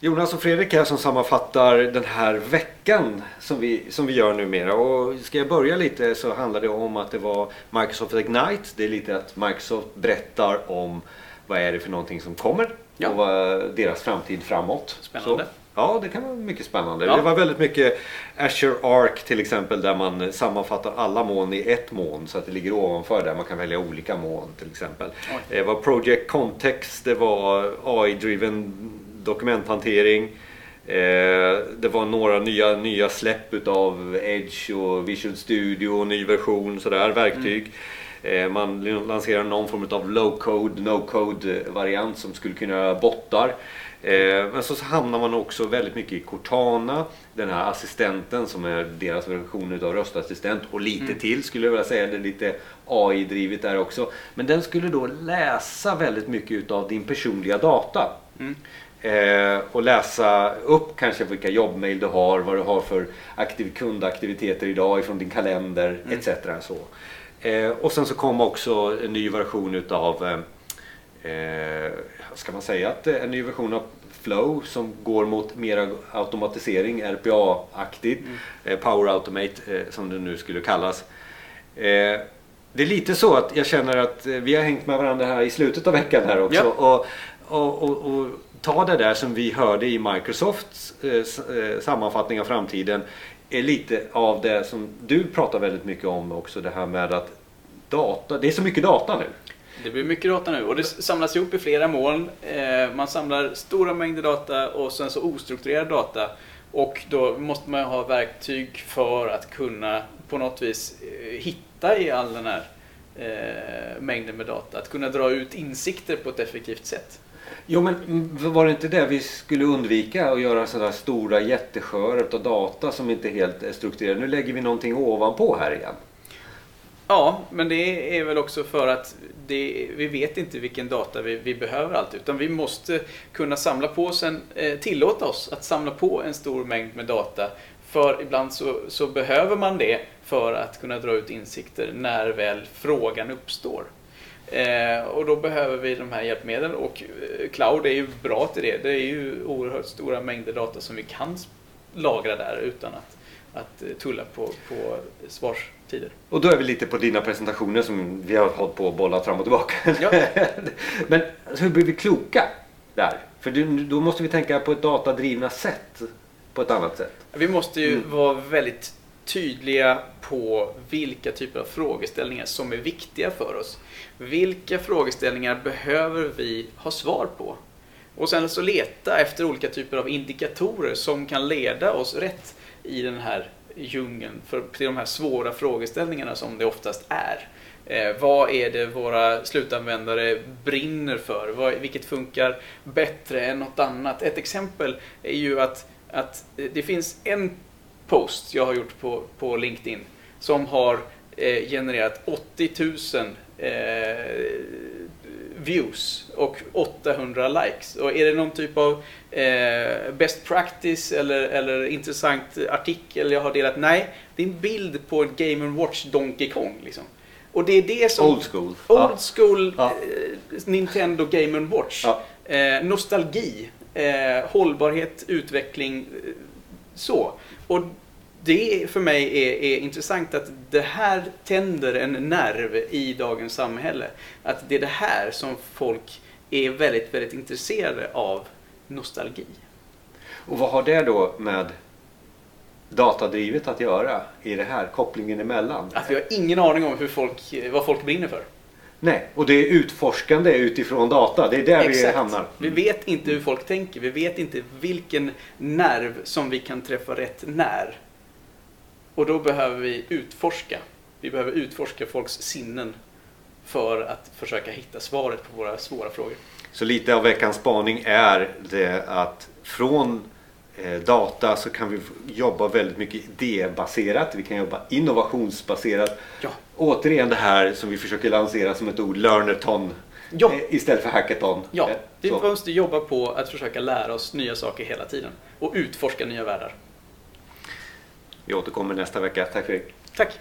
Jonas och Fredrik här som sammanfattar den här veckan som vi, som vi gör numera. Och ska jag börja lite så handlar det om att det var Microsoft Ignite. Det är lite att Microsoft berättar om vad är det för någonting som kommer Ja. och vad deras framtid framåt. Spännande. Så, ja, det kan vara mycket spännande. Ja. Det var väldigt mycket Azure Arc till exempel där man sammanfattar alla moln i ett moln så att det ligger ovanför där man kan välja olika moln till exempel. Oj. Det var Project Context, det var AI-driven dokumenthantering. Eh, det var några nya, nya släpp utav Edge och Visual Studio, ny version sådär, verktyg. Eh, man lanserar någon form av low-code, no-code variant som skulle kunna göra bottar. Eh, men så hamnar man också väldigt mycket i Cortana, den här assistenten som är deras version utav röstassistent och lite till skulle jag vilja säga. Det är lite AI-drivet där också. Men den skulle då läsa väldigt mycket utav din personliga data. Eh, och läsa upp kanske vilka jobbmail du har, vad du har för aktiv kundaktiviteter idag ifrån din kalender etc. Så. Eh, och sen så kom också en ny version utav eh, eh, ska man säga att är en ny version av Flow som går mot mer automatisering, RPA-aktigt. Eh, Power Automate eh, som det nu skulle kallas. Eh, det är lite så att jag känner att eh, vi har hängt med varandra här i slutet av veckan här också. Ja. Och, och, och, och ta det där som vi hörde i Microsofts eh, eh, sammanfattning av framtiden är lite av det som du pratar väldigt mycket om också det här med att data, det är så mycket data nu. Det blir mycket data nu och det samlas ihop i flera moln. Eh, Man samlar stora mängder data och sen så ostrukturerad data. Och då måste man ha verktyg för att kunna på något vis eh, hitta i all den här eh, mängden med data. Att kunna dra ut insikter på ett effektivt sätt. Jo men var det inte det vi skulle undvika att göra sådana stora jättesköret av data som inte är helt är strukturerade. Nu lägger vi någonting ovanpå här igen. Ja, men det är väl också för att det, vi vet inte vilken data vi, vi behöver alltid. Utan vi måste kunna samla på oss en, eh, tillåta oss att samla på en stor mängd med data. För ibland så, så behöver man det för att kunna dra ut insikter när väl frågan uppstår. Eh, och då behöver vi de här hjälpmedlen och eh, cloud är ju bra till det. Det är ju oerhört stora mängder data som vi kan lagra där utan att, att eh, tulla på, på svarstider. Och då är vi lite på dina presentationer som vi har hållit på och bollat fram och tillbaka. Ja. Men alltså, hur blir vi kloka där? För då måste vi tänka på ett datadrivna sätt. På ett annat sätt. Vi måste ju Mm. vara väldigt tydliga på vilka typer av frågeställningar som är viktiga för oss. Vilka frågeställningar behöver vi ha svar på? Och sen så leta efter olika typer av indikatorer som kan leda oss rätt i den här djungeln för, till de här svåra frågeställningarna som det oftast är. Eh, vad är det våra slutanvändare brinner för? Vad, vilket funkar bättre än något annat? Ett exempel är ju att, att det finns en post jag har gjort på, på LinkedIn som har eh, genererat 80 000 eh, views och 800 likes. Och är det någon typ av eh, best practice eller, eller intressant artikel jag har delat? Nej, det är en bild på en Game Watch Donkey Kong. Liksom. Och det är det som... Old school. Old school Ja. eh, Nintendo Game Watch. Ja. Eh, nostalgi, eh, hållbarhet, utveckling, eh, så. Och det för mig är, är intressant att det här tänder en nerv i dagens samhälle. Att det är det här som folk är väldigt, väldigt intresserade av nostalgi. Och vad har det då med datadrivet att göra i det här? Kopplingen emellan? Att vi har ingen aning om hur folk, vad folk brinner för. Nej, och det är utforskande utifrån data. Det är där vi Exakt. hamnar. Vi vet inte hur folk tänker. Vi vet inte vilken nerv som vi kan träffa rätt när. Och då behöver vi utforska. Vi behöver utforska folks sinnen för att försöka hitta svaret på våra svåra frågor. Så lite av veckans spaning är det att från eh, data så kan vi jobba väldigt mycket idébaserat. Vi kan jobba innovationsbaserat. Ja. Återigen det här som vi försöker lansera som ett ord, learnerton. Ja. eh, Istället för hackathon. Ja, Eh, vi så. måste jobba på att försöka lära oss nya saker hela tiden och utforska nya världar. Vi återkommer nästa vecka. Tack Fredrik. Tack!